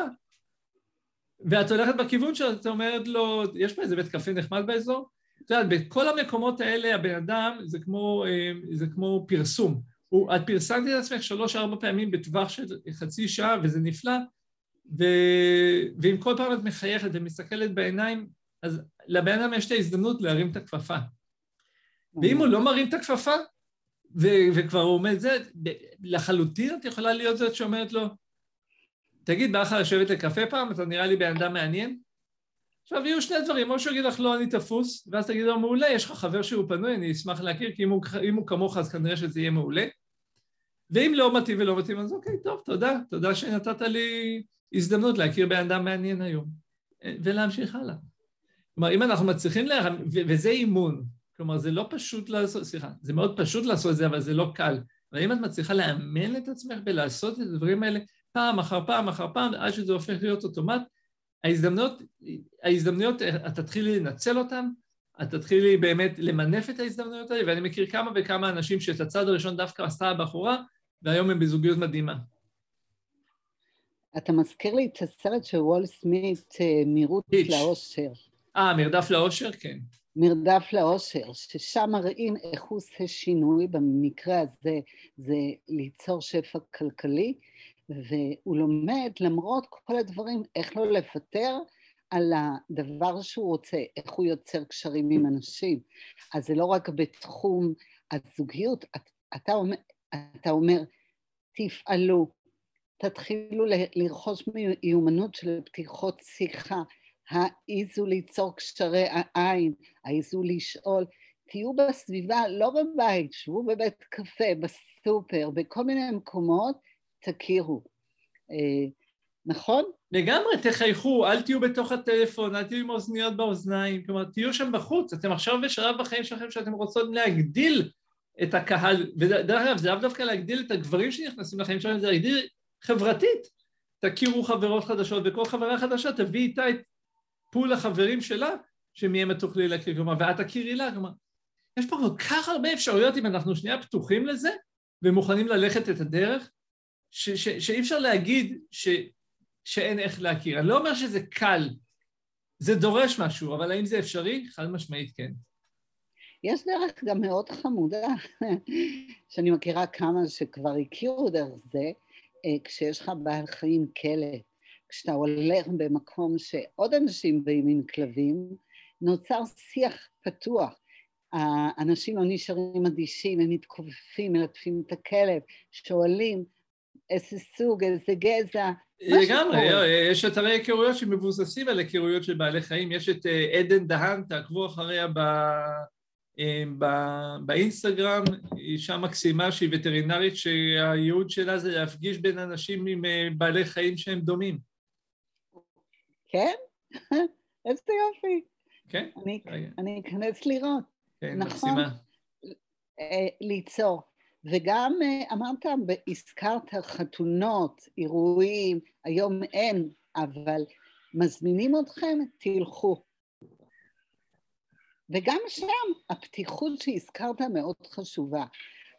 ואת הולכת בכיוון שלו, את אומרת לו, יש פה איזה בית קפה נחמד באזור? את יודעת, בכל המקומות האלה הבן אדם זה כמו, אה, זה כמו פרסום. הוא, את פרסמת את עצמך שלוש-ארבע פעמים בטווח של חצי שעה, וזה נפלא, ו... ואם כל פעם את מחייכת ומסתכלת בעיניים, אז לבן אדם יש את ההזדמנות להרים את הכפפה. ואם הוא לא מרים את הכפפה, ו- וכבר הוא עומד זה, לחלוטין את יכולה להיות זאת שאומרת לו, תגיד, בא לך לשבת לקפה פעם? אתה נראה לי בן אדם מעניין? עכשיו, יהיו שני דברים, או שהוא יגיד לך, לא, אני תפוס, ואז תגיד לו, מעולה, יש לך חבר שהוא פנוי, אני אשמח להכיר, כי אם הוא, אם הוא כמוך, אז כנראה שזה יהיה מעולה. ואם לא מתאים ולא מתאים, אז אוקיי, טוב, תודה, תודה שנתת לי הזדמנות להכיר בן אדם מעניין היום, ולהמשיך הלאה. כלומר, אם אנחנו מצליחים, לה... וזה אימון, כלומר, זה לא פשוט לעשות, סליחה, זה מאוד פשוט לעשות את זה, אבל זה לא קל. אבל אם את מצליחה לאמן את עצמך ולעשות את הדברים האלה פעם אחר פעם אחר פעם, עד שזה הופך להיות אוטומט, ההזדמנויות, ההזדמנויות, את תתחילי לנצל אותן, את תתחילי באמת למנף את ההזדמנויות האלה, ואני מכיר כמה וכמה אנשים שאת הצד הראשון דווקא עשתה הבחורה, והיום הם בזוגיות מדהימה. אתה מזכיר לי את הסרט של וול סמית, אה, מרוץ לאושר. אה, מרדף לאושר? כן. מרדף לאושר, ששם מראים איך הוא עושה שינוי, במקרה הזה זה ליצור שפע כלכלי, והוא לומד למרות כל הדברים איך לא לוותר על הדבר שהוא רוצה, איך הוא יוצר קשרים עם אנשים. אז זה לא רק בתחום הזוגיות, אתה אומר, אתה אומר תפעלו, תתחילו לרכוש מיומנות של פתיחות שיחה, העיזו ליצור קשרי העין, העיזו לשאול, תהיו בסביבה, לא בבית, שבו בבית קפה, בסופר, בכל מיני מקומות, תכירו. אה, נכון? לגמרי, תחייכו, אל תהיו בתוך הטלפון, אל תהיו עם אוזניות באוזניים, כלומר, תהיו שם בחוץ, אתם עכשיו בשלב בחיים שלכם שאתם רוצות להגדיל את הקהל, ודרך אגב, זה לאו דווקא להגדיל את הגברים שנכנסים לחיים שלהם, זה להגדיל חברתית. תכירו חברות חדשות, וכל חברה חדשה תביא איתה את פול החברים שלה, שמהם את תוכלי להכיר, כלומר, ואת תכירי לה, כלומר, יש פה כל כך הרבה אפשרויות אם אנחנו שנייה פתוחים לזה ומוכנים ללכת את הדרך, ש, ש, שאי אפשר להגיד ש, שאין איך להכיר. אני לא אומר שזה קל, זה דורש משהו, אבל האם זה אפשרי? חד משמעית כן. יש דרך גם מאוד חמודה, (laughs) שאני מכירה כמה שכבר הכירו דרך זה, אה, כשיש לך בעל חיים כלא, כשאתה הולך במקום שעוד אנשים באים עם כלבים, נוצר שיח פתוח. האנשים לא נשארים אדישים, הם מתכופפים, מלטפים את הכלב, שואלים איזה סוג, איזה גזע. לגמרי, יש אתרי היכרויות שמבוססים על היכרויות של בעלי חיים, יש את אה, עדן דהן, תעקבו אחריה ב... אה, באינסטגרם, אישה מקסימה שהיא וטרינרית שהייעוד שלה זה להפגיש בין אנשים עם אה, בעלי חיים שהם דומים. כן? (laughs) איזה יופי. כן. אני, אני אכנס לראות. כן, נכון? מקסימה. אה, ליצור. וגם אמרת, הזכרת חתונות, אירועים, היום אין, אבל מזמינים אתכם, תלכו. וגם שם הפתיחות שהזכרת מאוד חשובה.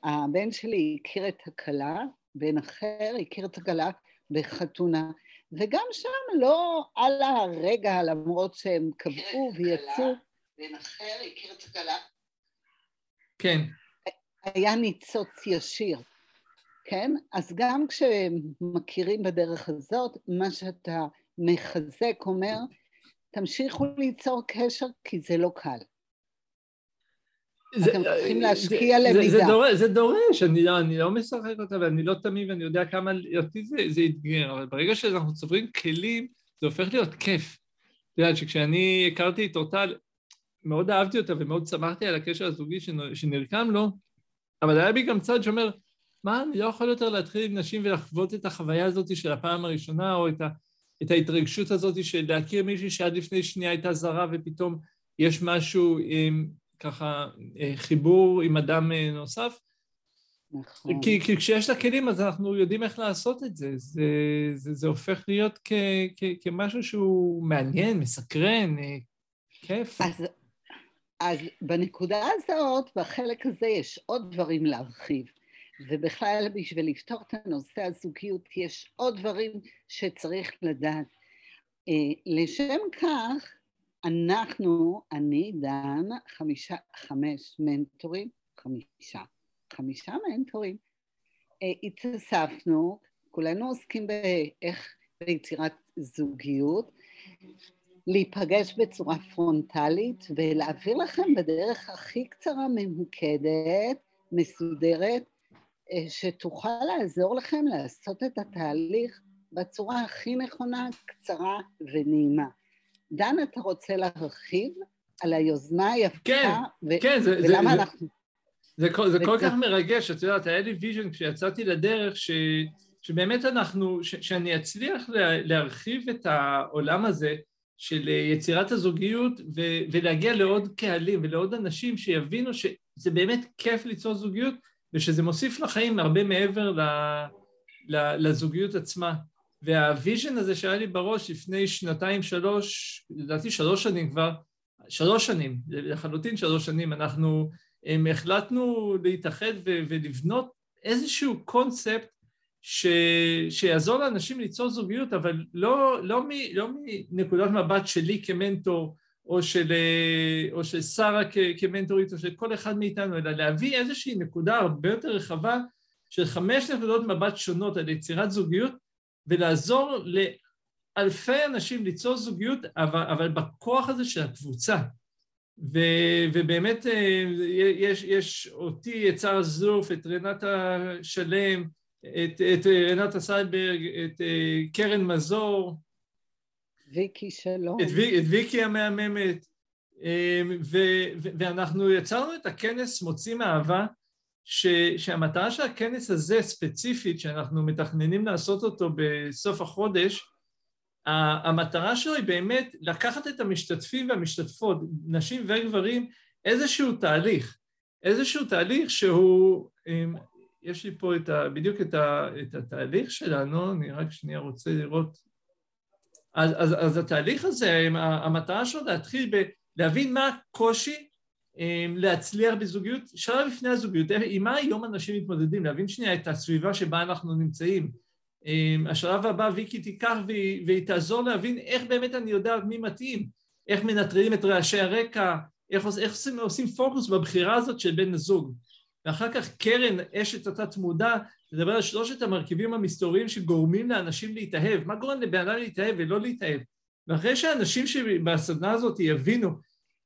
הבן שלי הכיר את הכלה, בן אחר הכיר את הכלה בחתונה, וגם שם לא על הרגע, למרות שהם קבעו ויצאו. בן אחר הכיר את הכלה. כן. היה ניצוץ ישיר, כן? אז גם כשמכירים בדרך הזאת, מה שאתה מחזק אומר, תמשיכו ליצור קשר כי זה לא קל. זה, אתם צריכים להשקיע זה, למידה. זה, זה, דורש, זה דורש, אני לא, אני לא משחק אותה ואני לא תמים ואני יודע כמה אותי זה, זה אתגר, אבל ברגע שאנחנו צוברים כלים, זה הופך להיות כיף. את יודעת שכשאני הכרתי את אורטל, מאוד אהבתי אותה ומאוד שמחתי על הקשר הזוגי שנרקם לו, אבל היה בי גם צד שאומר, מה, אני לא יכול יותר להתחיל עם נשים ולחוות את החוויה הזאת של הפעם הראשונה, או את, ה, את ההתרגשות הזאת של להכיר מישהי שעד לפני שנייה הייתה זרה ופתאום יש משהו עם, ככה אה, חיבור עם אדם אה, נוסף. נכון. כי, כי כשיש את הכלים אז אנחנו יודעים איך לעשות את זה, זה, זה, זה הופך להיות כ, כ, כמשהו שהוא מעניין, מסקרן, אה, כיף. אז, אז בנקודה הזאת, בחלק הזה יש עוד דברים להרחיב, ובכלל בשביל לפתור את הנושא הזוגיות יש עוד דברים שצריך לדעת. לשם כך אנחנו, אני, דן, חמישה, חמש מנטורים, חמישה, חמישה מנטורים, אה, התאספנו, כולנו עוסקים באיך ביצירת זוגיות, להיפגש בצורה פרונטלית ולהעביר לכם בדרך הכי קצרה, ממוקדת, מסודרת, אה, שתוכל לעזור לכם לעשות את התהליך בצורה הכי נכונה, קצרה ונעימה. דן, אתה רוצה להרחיב על היוזמה היפה? כן, ו- כן, זה... ולמה זה, אנחנו... זה, זה, זה כל כך מרגש, את יודעת, היה לי vision כשיצאתי לדרך, ש, שבאמת אנחנו, ש, שאני אצליח לה, להרחיב את העולם הזה של יצירת הזוגיות ו, ולהגיע לעוד קהלים ולעוד אנשים שיבינו שזה באמת כיף ליצור זוגיות ושזה מוסיף לחיים הרבה מעבר ל, ל, לזוגיות עצמה. והוויז'ן הזה שהיה לי בראש לפני שנתיים, שלוש, לדעתי שלוש שנים כבר, שלוש שנים, לחלוטין שלוש שנים, אנחנו הם, החלטנו להתאחד ו- ולבנות איזשהו קונספט ש... שיעזור לאנשים ליצור זוגיות, אבל לא, לא, מ... לא מנקודת מבט שלי כמנטור, או של, או של שרה כ... כמנטורית, או של כל אחד מאיתנו, אלא להביא איזושהי נקודה הרבה יותר רחבה של חמש נקודות מבט שונות על יצירת זוגיות, ולעזור לאלפי אנשים ליצור זוגיות, אבל, אבל בכוח הזה של הקבוצה. ו, ובאמת אה, יש, יש אותי, את שרה זוף, את רנטה שלם, את, את רנטה סייברג, את אה, קרן מזור. ויקי שלום. את, את ויקי המהממת. אה, ו, ו, ואנחנו יצרנו את הכנס מוצאים אהבה, ש, שהמטרה של הכנס הזה ספציפית, שאנחנו מתכננים לעשות אותו בסוף החודש, המטרה שלו היא באמת לקחת את המשתתפים והמשתתפות, נשים וגברים, איזשהו תהליך, איזשהו תהליך שהוא, יש לי פה את ה, בדיוק את, ה, את התהליך שלנו, אני רק שנייה רוצה לראות, אז, אז, אז התהליך הזה, המטרה שלו להתחיל בלהבין מה הקושי להצליח בזוגיות, שלב לפני הזוגיות, עם מה היום אנשים מתמודדים, להבין שנייה את הסביבה שבה אנחנו נמצאים. אמ, השלב הבא ויקי תיקח והיא, תעזור להבין איך באמת אני יודעת מי מתאים, איך מנטרלים את רעשי הרקע, איך, איך עושים, עושים פוקוס בבחירה הזאת של בן הזוג. ואחר כך קרן, אשת התת מודע, תדבר על שלושת המרכיבים המסתוריים שגורמים לאנשים להתאהב. מה גורם לבן אדם להתאהב ולא להתאהב? ואחרי שאנשים שבסדנה הזאת יבינו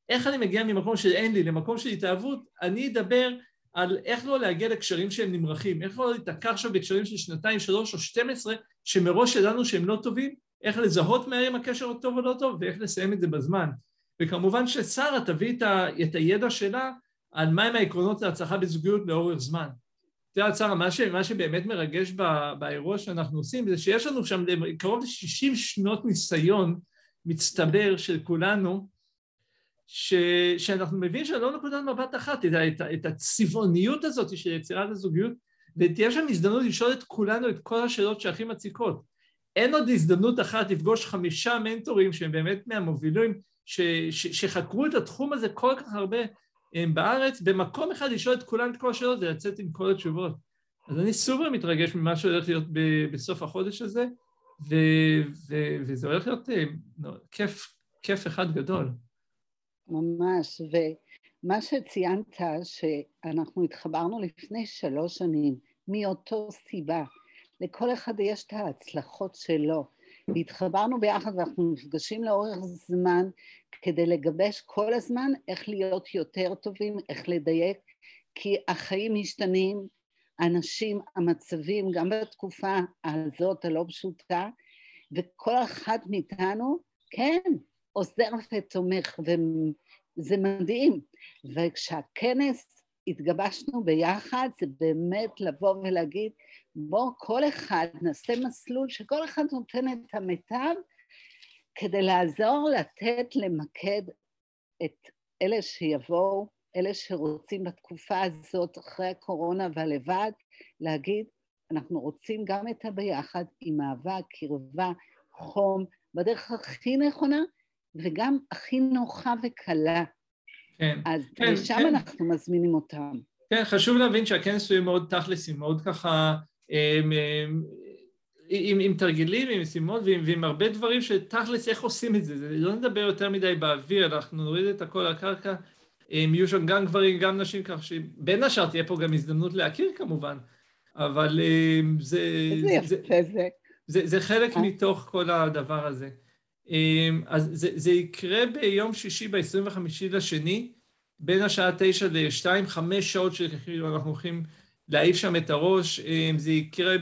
איך אני מגיע ממקום של אין לי למקום של התאהבות, אני אדבר על איך לא להגיע לקשרים שהם נמרחים, איך לא להתעקר עכשיו בקשרים של שנתיים, שלוש או שתים עשרה, שמראש ידענו שהם לא טובים, איך לזהות מהר אם הקשר הוא טוב או לא טוב, ואיך לסיים את זה בזמן. וכמובן ששרה תביא את, ה, את הידע שלה על מהם העקרונות להצלחה בזוגיות לאורך זמן. את יודעת, שרה, מה, מה שבאמת מרגש בא, באירוע שאנחנו עושים, זה שיש לנו שם קרוב ל-60 שנות ניסיון מצטבר של כולנו, ש, שאנחנו מבינים שלא נקודת מבט אחת, את, את, את הצבעוניות הזאת של יצירת הזוגיות, ותהיה שם הזדמנות לשאול את כולנו את כל השאלות שהכי מציקות. אין עוד הזדמנות אחת לפגוש חמישה מנטורים שהם באמת מהמובילים, ש, ש, שחקרו את התחום הזה כל כך הרבה הם בארץ, במקום אחד לשאול את כולם את כל השאלות ולצאת עם כל התשובות. אז אני סופר מתרגש ממה שהולך להיות ב, בסוף החודש הזה, ו, ו, וזה הולך להיות אה, כיף, כיף אחד גדול. ממש, ומה שציינת שאנחנו התחברנו לפני שלוש שנים מאותו סיבה, לכל אחד יש את ההצלחות שלו, והתחברנו ביחד ואנחנו נפגשים לאורך זמן כדי לגבש כל הזמן איך להיות יותר טובים, איך לדייק, כי החיים משתנים, אנשים, המצבים, גם בתקופה הזאת הלא פשוטה, וכל אחת מאיתנו, כן, עוזר ותומך, וזה מדהים. וכשהכנס התגבשנו ביחד, זה באמת לבוא ולהגיד, בוא כל אחד נעשה מסלול שכל אחד נותן את המיטב כדי לעזור לתת למקד את אלה שיבואו, אלה שרוצים בתקופה הזאת אחרי הקורונה והלבד, להגיד, אנחנו רוצים גם את הביחד עם אהבה, קרבה, חום, בדרך הכי נכונה וגם הכי נוחה וקלה. כן, אז כן, לשם כן. אנחנו מזמינים אותם. כן, חשוב להבין שהכנס הוא מאוד תכלס, מאוד ככה, עם, עם, עם תרגילים, עם משימות ועם, ועם הרבה דברים שתכלס איך עושים את זה, זה לא נדבר יותר מדי באוויר, אנחנו נוריד את הכל לקרקע, יהיו שם גם גברים, גם נשים, כך שבין השאר תהיה פה גם הזדמנות להכיר כמובן, אבל זה... זה, זה, זה, זה, זה חלק מתוך כל הדבר הזה. אמ, אז זה, זה יקרה ביום שישי ב-25 לשני, בין השעה 9 ל-2, חמש שעות שאנחנו הולכים להעיף שם את הראש. אמ, זה יקרה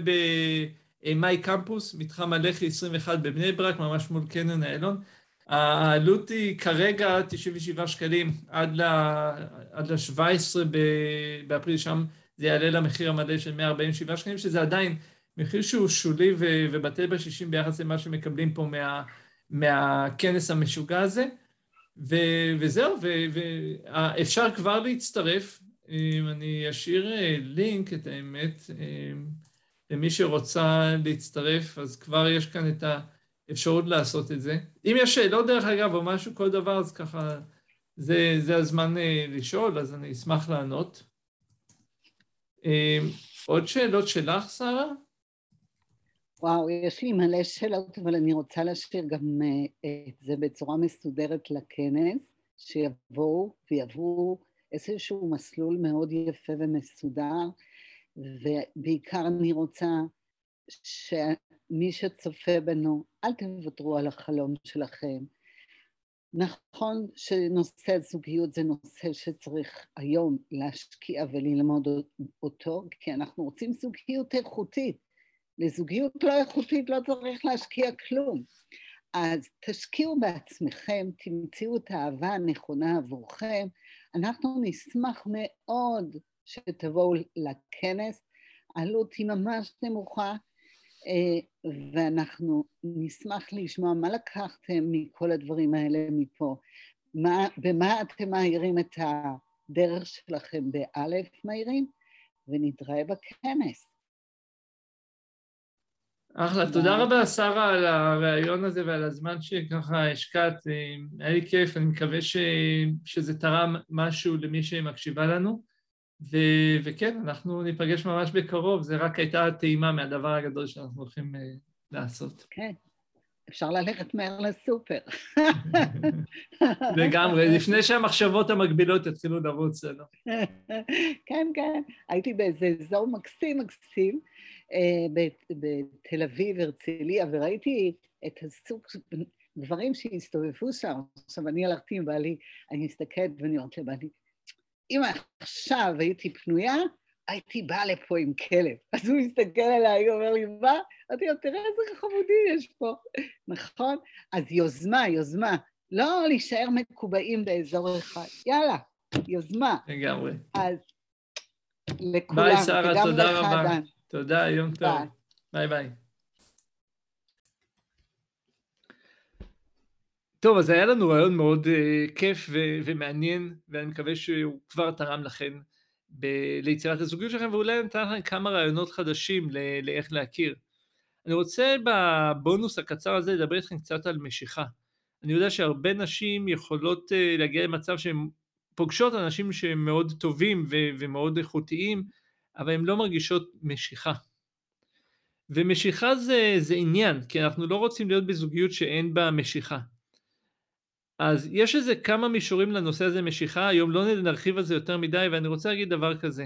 במאי קמפוס, מתחם הלח"י 21 בבני ברק, ממש מול קניון איילון. העלות היא כרגע 97 שקלים עד ל-17 באפריל, שם זה יעלה למחיר המלא של 147 שקלים, שזה עדיין מחיר שהוא שולי ובטל בשישים ביחס למה שמקבלים פה מה... מהכנס המשוגע הזה, ו- וזהו, ואפשר כבר להצטרף, אני אשאיר אה, לינק, את האמת, אה, למי שרוצה להצטרף, אז כבר יש כאן את האפשרות לעשות את זה. אם יש שאלות דרך אגב או משהו, כל דבר, אז ככה, זה, זה הזמן אה, לשאול, אז אני אשמח לענות. עוד שאלות שלך, שרה? וואו, יש לי מלא שאלות, אבל אני רוצה להשאיר גם אה, את זה בצורה מסודרת לכנס, שיבואו ויעברו איזשהו מסלול מאוד יפה ומסודר, ובעיקר אני רוצה שמי שצופה בנו, אל תוותרו על החלום שלכם. נכון שנושא הזוגיות זה נושא שצריך היום להשקיע וללמוד אותו, כי אנחנו רוצים זוגיות איכותית. לזוגיות לא איכותית לא צריך להשקיע כלום. אז תשקיעו בעצמכם, תמצאו את האהבה הנכונה עבורכם. אנחנו נשמח מאוד שתבואו לכנס, העלות היא ממש נמוכה, אה, ואנחנו נשמח לשמוע מה לקחתם מכל הדברים האלה מפה. מה, במה אתם מאירים את הדרך שלכם באלף מאירים, ונתראה בכנס. אחלה, תודה רבה שרה על הריאיון הזה ועל הזמן שככה השקעת, היה לי כיף, אני מקווה ש... שזה תרם משהו למי שמקשיבה לנו, ו... וכן, אנחנו ניפגש ממש בקרוב, זה רק הייתה טעימה מהדבר הגדול שאנחנו הולכים אה, לעשות. כן, אפשר ללכת מהר לסופר. לגמרי, לפני שהמחשבות המקבילות יתחילו לרוץ לנו. כן, כן, הייתי באיזה אזור מקסים מקסים אה, בתל אביב, הרצליה, וראיתי את הסוג דברים שהסתובבו שם. עכשיו, אני הלכתי עם בעלי, אני מסתכלת ואני אומרת לבעלי, אם עכשיו הייתי פנויה, הייתי באה לפה עם כלב. (laughs) אז הוא מסתכל עליי, הוא אומר לי, מה? אמרתי לו, תראה איזה חמודים יש פה, (laughs) נכון? אז יוזמה, יוזמה. לא להישאר מקובעים באזור אחד. יאללה, יוזמה. לגמרי. אז לכולם, ביי, שרה, תודה רבה. דן. תודה, יום טוב. ביי ביי. טוב, אז היה לנו רעיון מאוד uh, כיף ו- ומעניין, ואני מקווה שהוא כבר תרם לכם ב- ליצירת הזוגיות שלכם, ואולי נתן לכם כמה רעיונות חדשים ל- לאיך להכיר. אני רוצה בבונוס הקצר הזה לדבר איתכם קצת על משיכה. אני יודע שהרבה נשים יכולות uh, להגיע למצב שהן פוגשות אנשים שהם מאוד טובים ו- ומאוד איכותיים, אבל הן לא מרגישות משיכה. ומשיכה זה, זה עניין, כי אנחנו לא רוצים להיות בזוגיות שאין בה משיכה. אז יש איזה כמה מישורים לנושא הזה משיכה, היום לא נרחיב על זה יותר מדי, ואני רוצה להגיד דבר כזה.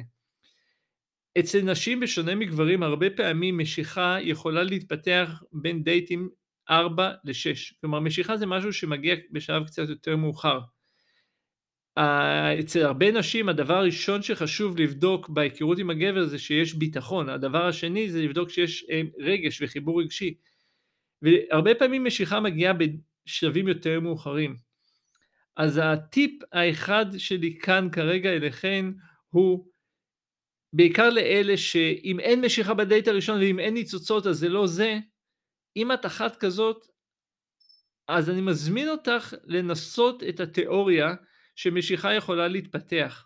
אצל נשים בשונה מגברים הרבה פעמים משיכה יכולה להתפתח בין דייטים 4 ל-6. כלומר משיכה זה משהו שמגיע בשלב קצת יותר מאוחר. אצל הרבה נשים הדבר הראשון שחשוב לבדוק בהיכרות עם הגבר זה שיש ביטחון, הדבר השני זה לבדוק שיש אה, רגש וחיבור רגשי. והרבה פעמים משיכה מגיעה בשלבים יותר מאוחרים. אז הטיפ האחד שלי כאן כרגע אליכן הוא בעיקר לאלה שאם אין משיכה בדייט הראשון ואם אין ניצוצות אז זה לא זה, אם את אחת כזאת אז אני מזמין אותך לנסות את התיאוריה שמשיכה יכולה להתפתח.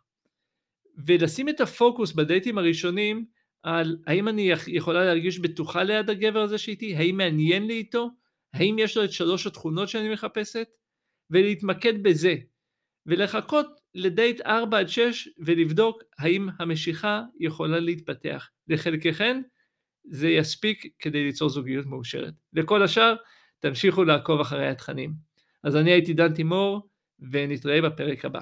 ולשים את הפוקוס בדייטים הראשונים על האם אני יכולה להרגיש בטוחה ליד הגבר הזה שאיתי, האם מעניין לי איתו, האם יש לו את שלוש התכונות שאני מחפשת, ולהתמקד בזה, ולחכות לדייט 4 עד 6 ולבדוק האם המשיכה יכולה להתפתח. לחלקכן זה יספיק כדי ליצור זוגיות מאושרת. לכל השאר, תמשיכו לעקוב אחרי התכנים. אז אני הייתי דן תימור, ונתראה בפרק הבא.